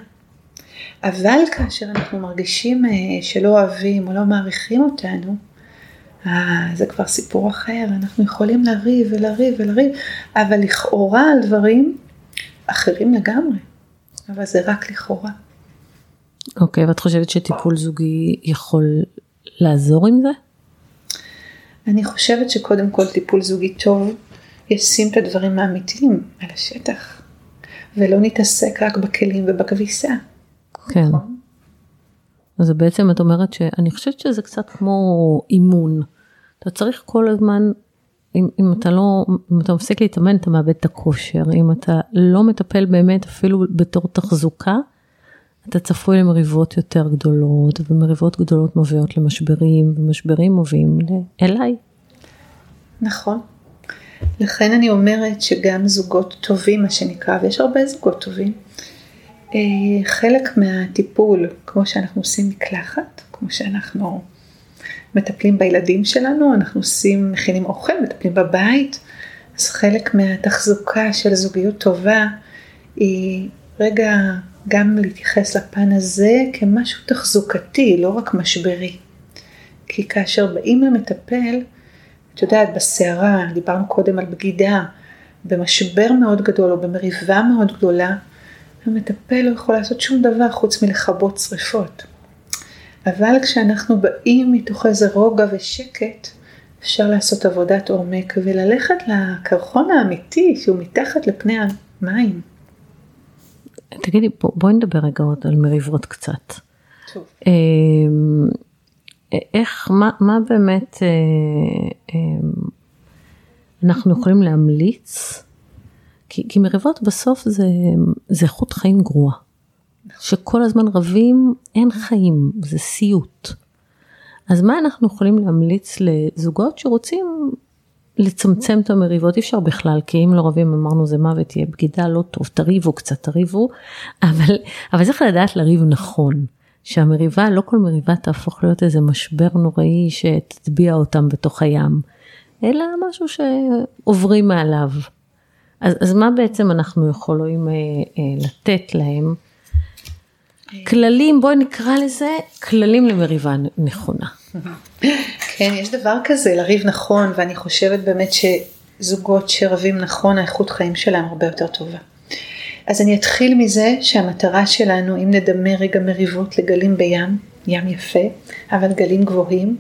אבל כאשר אנחנו מרגישים אה, שלא אוהבים או לא מעריכים אותנו, אה, זה כבר סיפור אחר, אנחנו יכולים לריב ולריב ולריב, אבל לכאורה על דברים אחרים לגמרי, אבל זה רק לכאורה. אוקיי, okay, ואת חושבת שטיפול זוגי יכול לעזור עם זה? אני חושבת שקודם כל טיפול זוגי טוב ישים את הדברים האמיתיים על השטח, ולא נתעסק רק בכלים ובכביסה. כן. נכון? אז בעצם את אומרת שאני חושבת שזה קצת כמו אימון. אתה צריך כל הזמן, אם, אם אתה לא, אם אתה מפסיק להתאמן אתה מאבד את הכושר, אם אתה לא מטפל באמת אפילו בתור תחזוקה, אתה צפוי למריבות יותר גדולות, ומריבות גדולות מביאות למשברים, ומשברים מובילים אליי. נכון. לכן אני אומרת שגם זוגות טובים, מה שנקרא, ויש הרבה זוגות טובים, אה, חלק מהטיפול, כמו שאנחנו עושים מקלחת, כמו שאנחנו מטפלים בילדים שלנו, אנחנו עושים, מכינים אוכל, מטפלים בבית, אז חלק מהתחזוקה של זוגיות טובה היא רגע גם להתייחס לפן הזה כמשהו תחזוקתי, לא רק משברי. כי כאשר באים למטפל, את יודעת, בסערה, דיברנו קודם על בגידה, במשבר מאוד גדול או במריבה מאוד גדולה, המטפל לא יכול לעשות שום דבר חוץ מלכבות שריפות. אבל כשאנחנו באים מתוך איזה רוגע ושקט, אפשר לעשות עבודת עומק וללכת לקרחון האמיתי שהוא מתחת לפני המים. תגידי, בוא, בואי נדבר רגע עוד על מריבות קצת. טוב. איך, מה, מה באמת אה, אמ, אנחנו יכולים להמליץ כי, כי מריבות בסוף זה, זה איכות חיים גרועה. שכל הזמן רבים, אין חיים, זה סיוט. אז מה אנחנו יכולים להמליץ לזוגות שרוצים לצמצם את המריבות? אי אפשר בכלל, כי אם לא רבים אמרנו זה מוות, תהיה בגידה, לא טוב, תריבו קצת, תריבו, אבל, אבל צריך לדעת לריב נכון. שהמריבה, לא כל מריבה תהפוך להיות איזה משבר נוראי שתטביע אותם בתוך הים, אלא משהו שעוברים מעליו. אז, אז מה בעצם אנחנו יכולים אה, אה, לתת להם? כללים, בואי נקרא לזה כללים למריבה נכונה. כן, יש דבר כזה, לריב נכון, ואני חושבת באמת שזוגות שרבים נכון, האיכות חיים שלהם הרבה יותר טובה. אז אני אתחיל מזה שהמטרה שלנו, אם נדמה רגע מריבות לגלים בים, ים יפה, אבל גלים גבוהים,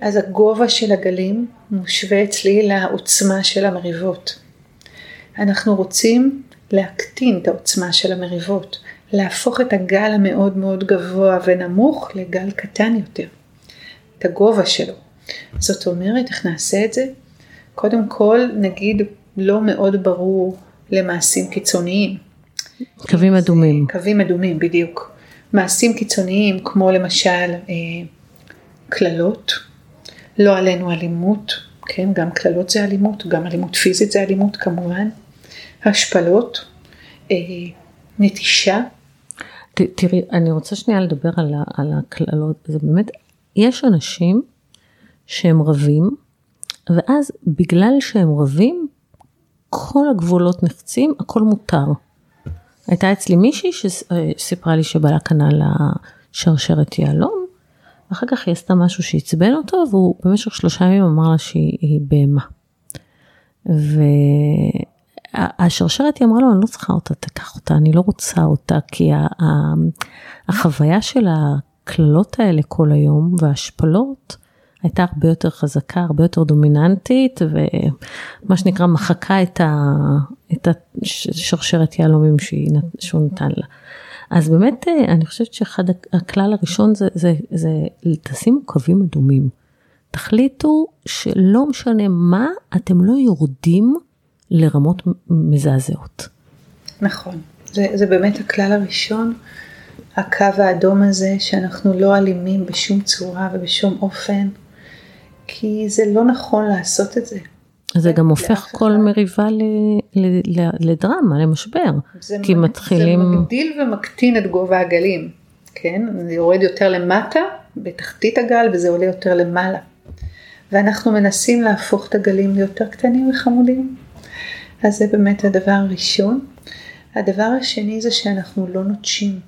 אז הגובה של הגלים מושווה אצלי לעוצמה של המריבות. אנחנו רוצים להקטין את העוצמה של המריבות, להפוך את הגל המאוד מאוד גבוה ונמוך לגל קטן יותר, את הגובה שלו. זאת אומרת, איך נעשה את זה? קודם כל, נגיד לא מאוד ברור למעשים קיצוניים. קווים אדומים. קווים אדומים, בדיוק. מעשים קיצוניים כמו למשל אה, קללות, לא עלינו אלימות, כן, גם קללות זה אלימות, גם אלימות פיזית זה אלימות כמובן, השפלות, אה, נטישה. תראי, אני רוצה שנייה לדבר על, על הקללות, זה באמת, יש אנשים שהם רבים, ואז בגלל שהם רבים, כל הגבולות נחצים, הכל מותר. הייתה אצלי מישהי שסיפרה לי שבעלה קנה לה שרשרת יהלום, ואחר כך היא עשתה משהו שעצבן אותו, והוא במשך שלושה ימים אמר לה שהיא בהמה. והשרשרת היא אמרה לו, אני לא צריכה אותה, תקח אותה, אני לא רוצה אותה, כי החוויה של הקללות האלה כל היום וההשפלות, הייתה הרבה יותר חזקה, הרבה יותר דומיננטית, ומה שנקרא מחקה את, ה, את השרשרת יהלומים שהוא נתן לה. אז באמת אה, אני חושבת שאחד הכלל הראשון זה, זה, זה תשימו קווים אדומים. תחליטו שלא משנה מה, אתם לא יורדים לרמות מזעזעות. נכון, זה, זה באמת הכלל הראשון, הקו האדום הזה שאנחנו לא אלימים בשום צורה ובשום אופן, כי זה לא נכון לעשות את זה. זה גם הופך כל מריבה לדרמה, למשבר. כי מתחילים... זה מגדיל ומקטין את גובה הגלים, כן? זה יורד יותר למטה, בתחתית הגל, וזה עולה יותר למעלה. ואנחנו מנסים להפוך את הגלים ליותר קטנים וחמודים. אז זה באמת הדבר הראשון. הדבר השני זה שאנחנו לא נוטשים.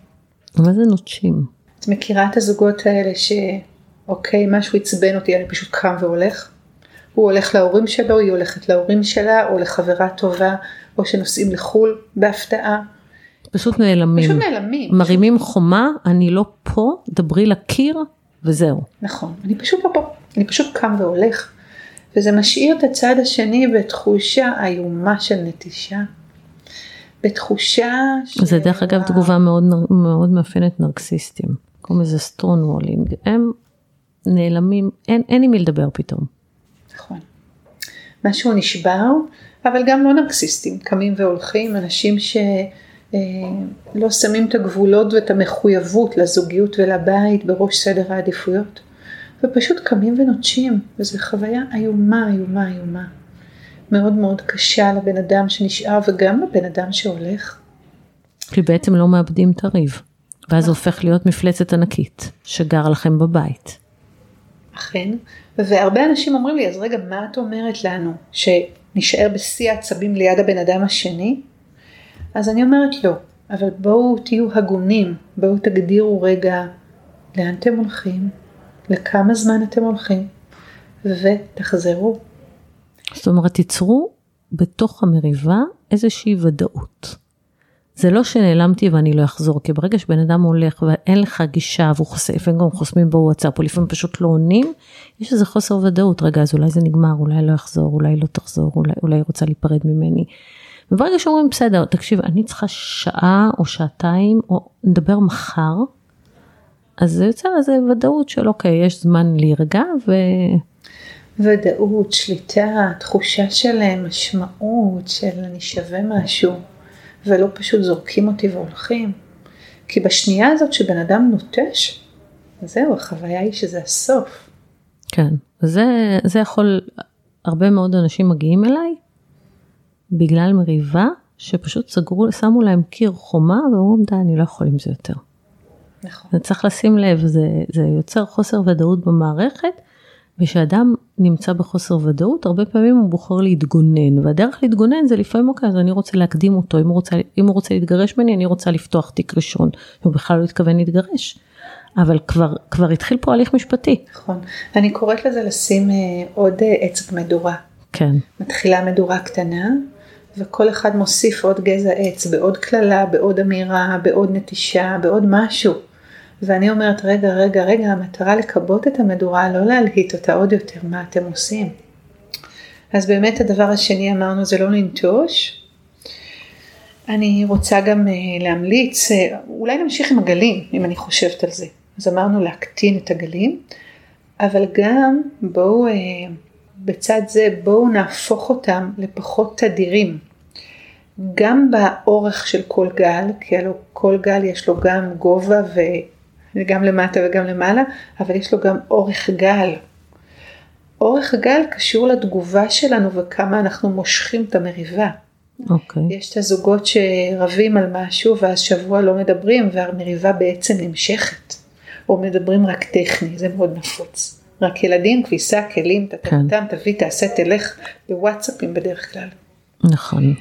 מה זה נוטשים? את מכירה את הזוגות האלה שאוקיי, משהו עצבן אותי, אני פשוט קם והולך? הוא הולך להורים שלו, היא הולכת להורים שלה, או לחברה טובה, או שנוסעים לחו"ל בהפתעה. פשוט נעלמים. פשוט נעלמים. מרימים פשוט... חומה, אני לא פה, דברי לקיר, וזהו. נכון, אני פשוט לא פה, אני פשוט קם והולך. וזה משאיר את הצד השני בתחושה איומה של נטישה. בתחושה ש... זה דרך אגב תגובה מאוד, מאוד מאפיינת נרקסיסטים. קוראים לזה סטרון וולינג. הם נעלמים, אין, אין עם מי לדבר פתאום. נכון. משהו נשבר, אבל גם לא נרקסיסטים, קמים והולכים, אנשים שלא אה, שמים את הגבולות ואת המחויבות לזוגיות ולבית בראש סדר העדיפויות, ופשוט קמים ונוטשים, וזו חוויה איומה, איומה, איומה. מאוד מאוד קשה לבן אדם שנשאר וגם לבן אדם שהולך. כי בעצם לא מאבדים את הריב, ואז זה הופך להיות מפלצת ענקית שגר לכם בבית. אכן, והרבה אנשים אומרים לי, אז רגע, מה את אומרת לנו? שנשאר בשיא העצבים ליד הבן אדם השני? אז אני אומרת לא, אבל בואו תהיו הגונים, בואו תגדירו רגע לאן אתם הולכים, לכמה זמן אתם הולכים, ותחזרו. זאת אומרת, תיצרו בתוך המריבה איזושהי ודאות. זה לא שנעלמתי ואני לא אחזור, כי ברגע שבן אדם הולך ואין לך גישה והוא חוסם, לפעמים גם חוסמים בוואטסאפ, או לפעמים פשוט לא עונים, יש איזה חוסר ודאות, רגע אז אולי זה נגמר, אולי לא יחזור, אולי לא תחזור, אולי, אולי היא רוצה להיפרד ממני. וברגע שאומרים בסדר, תקשיב, אני צריכה שעה או שעתיים, או נדבר מחר, אז זה יוצר איזה ודאות של אוקיי, יש זמן להירגע ו... ודאות, שליטה, תחושה של משמעות, של אני שווה משהו. ולא פשוט זורקים אותי והולכים. כי בשנייה הזאת שבן אדם נוטש, זהו, החוויה היא שזה הסוף. כן, זה, זה יכול, הרבה מאוד אנשים מגיעים אליי בגלל מריבה, שפשוט סגרו, שמו להם קיר חומה ואומרים די, אני לא יכול עם זה יותר. נכון. צריך לשים לב, זה, זה יוצר חוסר ודאות במערכת, וכשאדם נמצא בחוסר ודאות, הרבה פעמים הוא בוחר להתגונן, והדרך להתגונן זה לפעמים אוקיי, אז אני רוצה להקדים אותו, אם הוא רוצה, אם הוא רוצה להתגרש ממני, אני רוצה לפתוח תיק ראשון, הוא בכלל לא התכוון להתגרש. אבל כבר, כבר התחיל פה הליך משפטי. נכון. אני קוראת לזה לשים אה, עוד אה, עץ מדורה. כן. מתחילה מדורה קטנה, וכל אחד מוסיף עוד גזע עץ בעוד קללה, בעוד אמירה, בעוד נטישה, בעוד משהו. ואני אומרת, רגע, רגע, רגע, המטרה לכבות את המדורה, לא להלהיט אותה עוד יותר, מה אתם עושים? אז באמת הדבר השני אמרנו זה לא לנטוש. אני רוצה גם uh, להמליץ, uh, אולי נמשיך עם הגלים, אם אני חושבת על זה. אז אמרנו להקטין את הגלים, אבל גם בואו, uh, בצד זה בואו נהפוך אותם לפחות תדירים. גם באורך של כל גל, כי הלוא כל גל יש לו גם גובה. גם למטה וגם למעלה, אבל יש לו גם אורך גל. אורך הגל קשור לתגובה שלנו וכמה אנחנו מושכים את המריבה. אוקיי. Okay. יש את הזוגות שרבים על משהו ואז שבוע לא מדברים והמריבה בעצם נמשכת. או מדברים רק טכני, זה מאוד נפוץ. רק ילדים, כביסה, כלים, תתתם, כן. תביא, תעשה, תלך, בוואטסאפים בדרך כלל. נכון.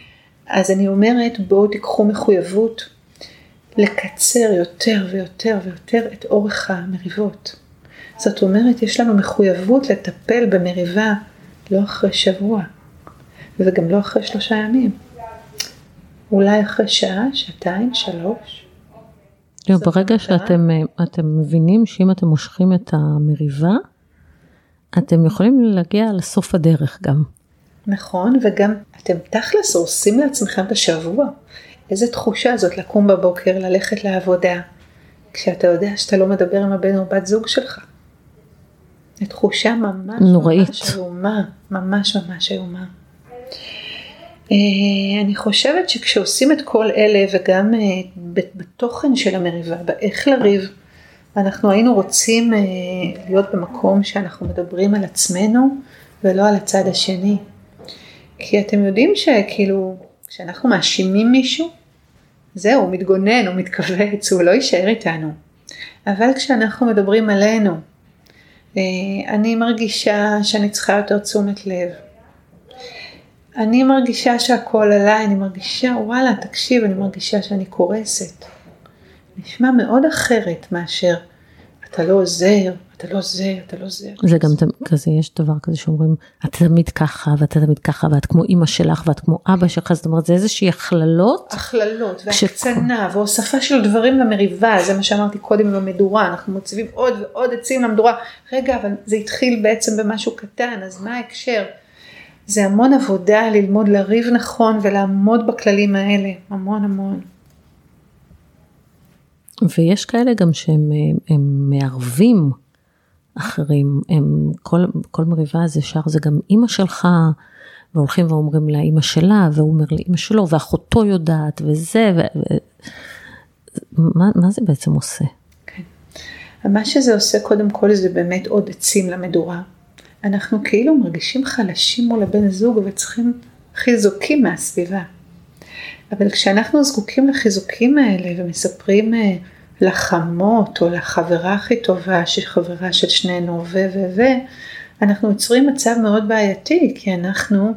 אז אני אומרת, בואו תיקחו מחויבות לקצר יותר ויותר ויותר את אורך המריבות. זאת אומרת, יש לנו מחויבות לטפל במריבה לא אחרי שבוע, וגם לא אחרי שלושה ימים. אולי אחרי שעה, שעתיים, שלוש. לא, ברגע שאתם מבינים שאם אתם מושכים את המריבה, אתם יכולים להגיע לסוף הדרך גם. נכון, וגם אתם תכלס הורסים לעצמכם את השבוע. איזה תחושה זאת לקום בבוקר, ללכת לעבודה, כשאתה יודע שאתה לא מדבר עם הבן או בת זוג שלך. זו תחושה ממש נוראית. ממש איומה, ממש ממש איומה. אה, אני חושבת שכשעושים את כל אלה וגם אה, בתוכן של המריבה, באיך לריב, אנחנו היינו רוצים אה, להיות במקום שאנחנו מדברים על עצמנו ולא על הצד השני. כי אתם יודעים שכאילו, כשאנחנו מאשימים מישהו, זהו, הוא מתגונן, הוא מתכווץ, הוא לא יישאר איתנו. אבל כשאנחנו מדברים עלינו, אני מרגישה שאני צריכה יותר תשומת לב. אני מרגישה שהכל עליי, אני מרגישה, וואלה, תקשיב, אני מרגישה שאני קורסת. נשמע מאוד אחרת מאשר אתה לא עוזר, אתה לא זה, אתה לא זה. זה גם כזה, יש דבר כזה שאומרים, את תמיד ככה, ואתה תמיד ככה, ואת כמו אימא שלך, ואת כמו אבא שלך, זאת אומרת, זה איזושהי הכללות. הכללות, והקצנה, ש... והוספה של דברים למריבה, זה מה שאמרתי קודם במדורה, אנחנו מציבים עוד ועוד עצים למדורה. רגע, אבל זה התחיל בעצם במשהו קטן, אז מה ההקשר? זה המון עבודה ללמוד לריב נכון ולעמוד בכללים האלה, המון המון. ויש כאלה גם שהם הם מערבים אחרים, הם, כל, כל מריבה זה שר זה גם אימא שלך, והולכים ואומרים לה אימא שלה, והוא אומר לאימא שלו, ואחותו יודעת, וזה, ו, מה, מה זה בעצם עושה? כן. מה שזה עושה קודם כל זה באמת עוד עצים למדורה. אנחנו כאילו מרגישים חלשים מול הבן זוג וצריכים חיזוקים מהסביבה. אבל כשאנחנו זקוקים לחיזוקים האלה ומספרים אה, לחמות או לחברה הכי טובה, שחברה של שנינו ו ו ו, אנחנו יוצרים מצב מאוד בעייתי, כי אנחנו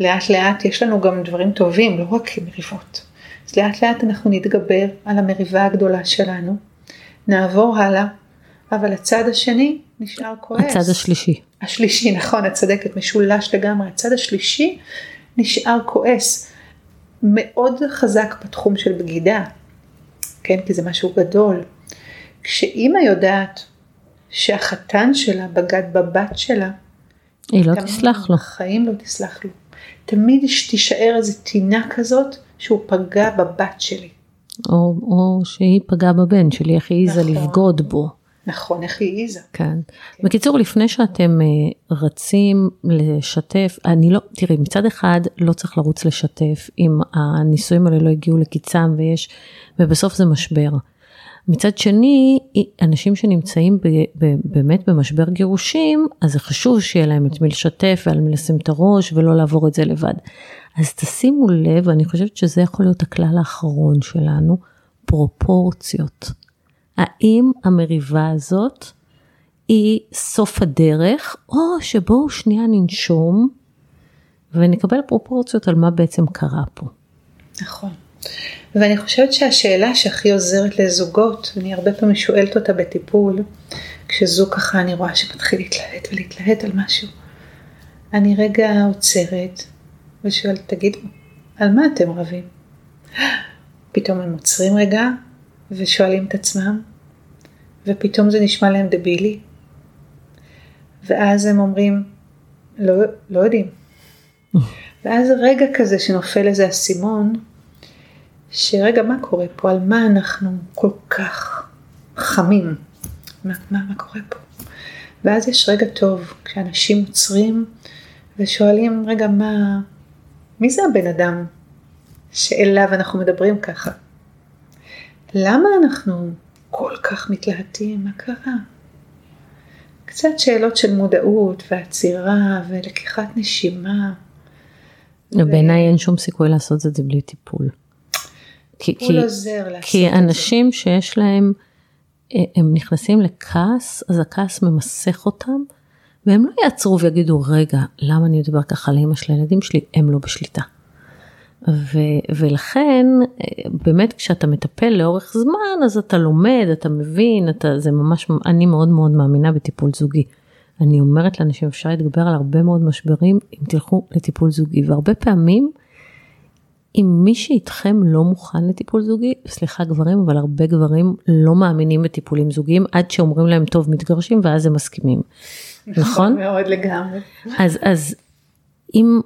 לאט לאט יש לנו גם דברים טובים, לא רק מריבות. אז לאט לאט אנחנו נתגבר על המריבה הגדולה שלנו, נעבור הלאה, אבל הצד השני נשאר כועס. הצד השלישי. השלישי, נכון, את צודקת, משולש לגמרי. הצד השלישי נשאר כועס. מאוד חזק בתחום של בגידה, כן, כי זה משהו גדול. כשאימא יודעת שהחתן שלה בגד בבת שלה, היא לא תסלח לו. בחיים לא תסלח לו. תמיד תישאר איזו טינה כזאת שהוא פגע בבת שלי. או, או שהיא פגעה בבן שלי, איך היא העיזה נכון. לבגוד בו. נכון, איך היא העיזה. כן. כן. בקיצור, לפני שאתם אה, רצים לשתף, אני לא, תראי, מצד אחד לא צריך לרוץ לשתף אם הנישואים האלה לא הגיעו לקיצם ויש, ובסוף זה משבר. מצד שני, אנשים שנמצאים ב, ב, באמת במשבר גירושים, אז זה חשוב שיהיה להם את מי לשתף ועל מי לשים את הראש ולא לעבור את זה לבד. אז תשימו לב, אני חושבת שזה יכול להיות הכלל האחרון שלנו, פרופורציות. האם המריבה הזאת היא סוף הדרך, או שבואו שנייה ננשום ונקבל פרופורציות על מה בעצם קרה פה. נכון. ואני חושבת שהשאלה שהכי עוזרת לזוגות, אני הרבה פעמים שואלת אותה בטיפול, כשזוג ככה אני רואה שמתחיל להתלהט ולהתלהט על משהו, אני רגע עוצרת ושואלת, תגידו, על מה אתם רבים? פתאום הם עוצרים רגע ושואלים את עצמם, ופתאום זה נשמע להם דבילי, ואז הם אומרים, לא, לא יודעים. ואז רגע כזה שנופל איזה אסימון, שרגע מה קורה פה, על מה אנחנו כל כך חמים, מה, מה, מה קורה פה. ואז יש רגע טוב, כשאנשים עוצרים ושואלים, רגע, מה, מי זה הבן אדם שאליו אנחנו מדברים ככה? למה אנחנו כל כך מתלהטים? מה קרה? קצת שאלות של מודעות ועצירה ולקיחת נשימה. בעיניי אין שום סיכוי לעשות את זה בלי טיפול. טיפול עוזר לעשות כי אנשים שיש להם, אה, הם נכנסים לכעס, אז הכעס ממסך אותם, והם לא יעצרו ויגידו, רגע, למה אני מדבר ככה על אמא של הילדים שלי? הם לא בשליטה. ו, ולכן באמת כשאתה מטפל לאורך זמן אז אתה לומד, אתה מבין, אתה, זה ממש, אני מאוד מאוד מאמינה בטיפול זוגי. אני אומרת לאנשים אפשר להתגבר על הרבה מאוד משברים אם תלכו לטיפול זוגי והרבה פעמים אם מי שאיתכם לא מוכן לטיפול זוגי, סליחה גברים, אבל הרבה גברים לא מאמינים בטיפולים זוגיים עד שאומרים להם טוב מתגרשים ואז הם מסכימים. נכון? מאוד לגמרי. אז, אז אם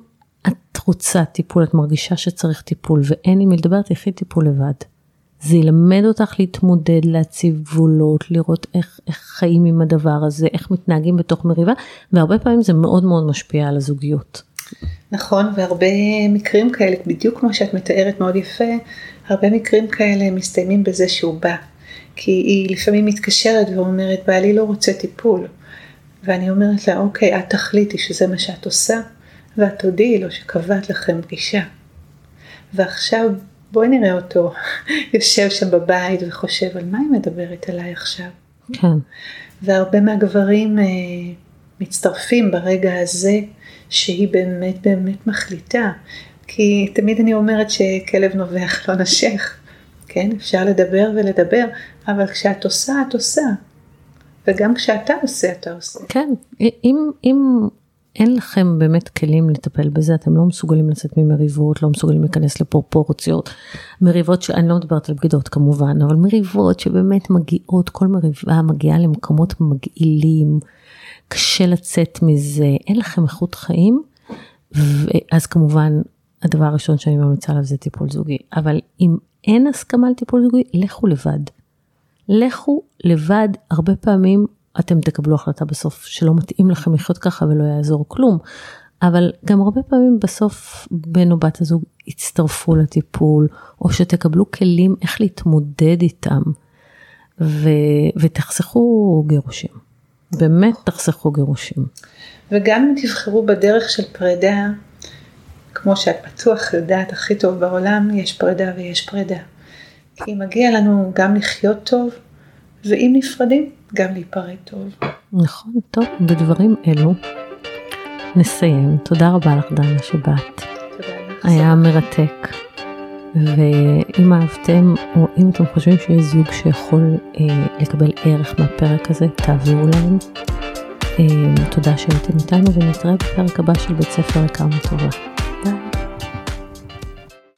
את רוצה טיפול, את מרגישה שצריך טיפול ואין עם מי לדבר, תלכי טיפול לבד. זה ילמד אותך להתמודד, להציב גבולות, לראות איך, איך חיים עם הדבר הזה, איך מתנהגים בתוך מריבה, והרבה פעמים זה מאוד מאוד משפיע על הזוגיות. נכון, והרבה מקרים כאלה, בדיוק כמו שאת מתארת מאוד יפה, הרבה מקרים כאלה מסתיימים בזה שהוא בא. כי היא לפעמים מתקשרת ואומרת, בעלי לא רוצה טיפול. ואני אומרת לה, אוקיי, את תחליטי שזה מה שאת עושה, ואת תודיעי לו שקבעת לכם פגישה. ועכשיו בואי נראה אותו יושב שם בבית וחושב על מה היא מדברת עליי עכשיו. כן. והרבה מהגברים אה, מצטרפים ברגע הזה שהיא באמת באמת מחליטה. כי תמיד אני אומרת שכלב נובח לא נשך, כן? אפשר לדבר ולדבר, אבל כשאת עושה, את עושה. וגם כשאתה עושה, אתה עושה. כן, אם, אם אין לכם באמת כלים לטפל בזה, אתם לא מסוגלים לצאת ממריבות, לא מסוגלים להיכנס לפרופורציות. מריבות שאני לא מדברת על בגידות כמובן, אבל מריבות שבאמת מגיעות, כל מריבה מגיעה למקומות מגעילים, קשה לצאת מזה, אין לכם איכות חיים, אז כמובן הדבר הראשון שאני ממליצה עליו זה טיפול זוגי. אבל אם אין הסכמה על טיפול זוגי, לכו לבד. לכו לבד, הרבה פעמים אתם תקבלו החלטה בסוף שלא מתאים לכם לחיות ככה ולא יעזור כלום. אבל גם הרבה פעמים בסוף בן או בת הזוג יצטרפו לטיפול, או שתקבלו כלים איך להתמודד איתם, ו... ותחסכו גירושים. באמת תחסכו גירושים. וגם אם תבחרו בדרך של פרידה, כמו שאת בטוח יודעת הכי טוב בעולם, יש פרידה ויש פרידה. כי מגיע לנו גם לחיות טוב, ואם נפרדים, גם להיפרד טוב. נכון, טוב, בדברים אלו נסיים. תודה רבה לך דנה שבאת. תודה לך. היה מרתק. ואם אהבתם, או אם אתם חושבים שיש זוג שיכול אה, לקבל ערך מהפרק הזה, תעבירו להם. אה, תודה שהייתם איתנו ונתראה בפרק הבא של בית ספר לכמה טובה.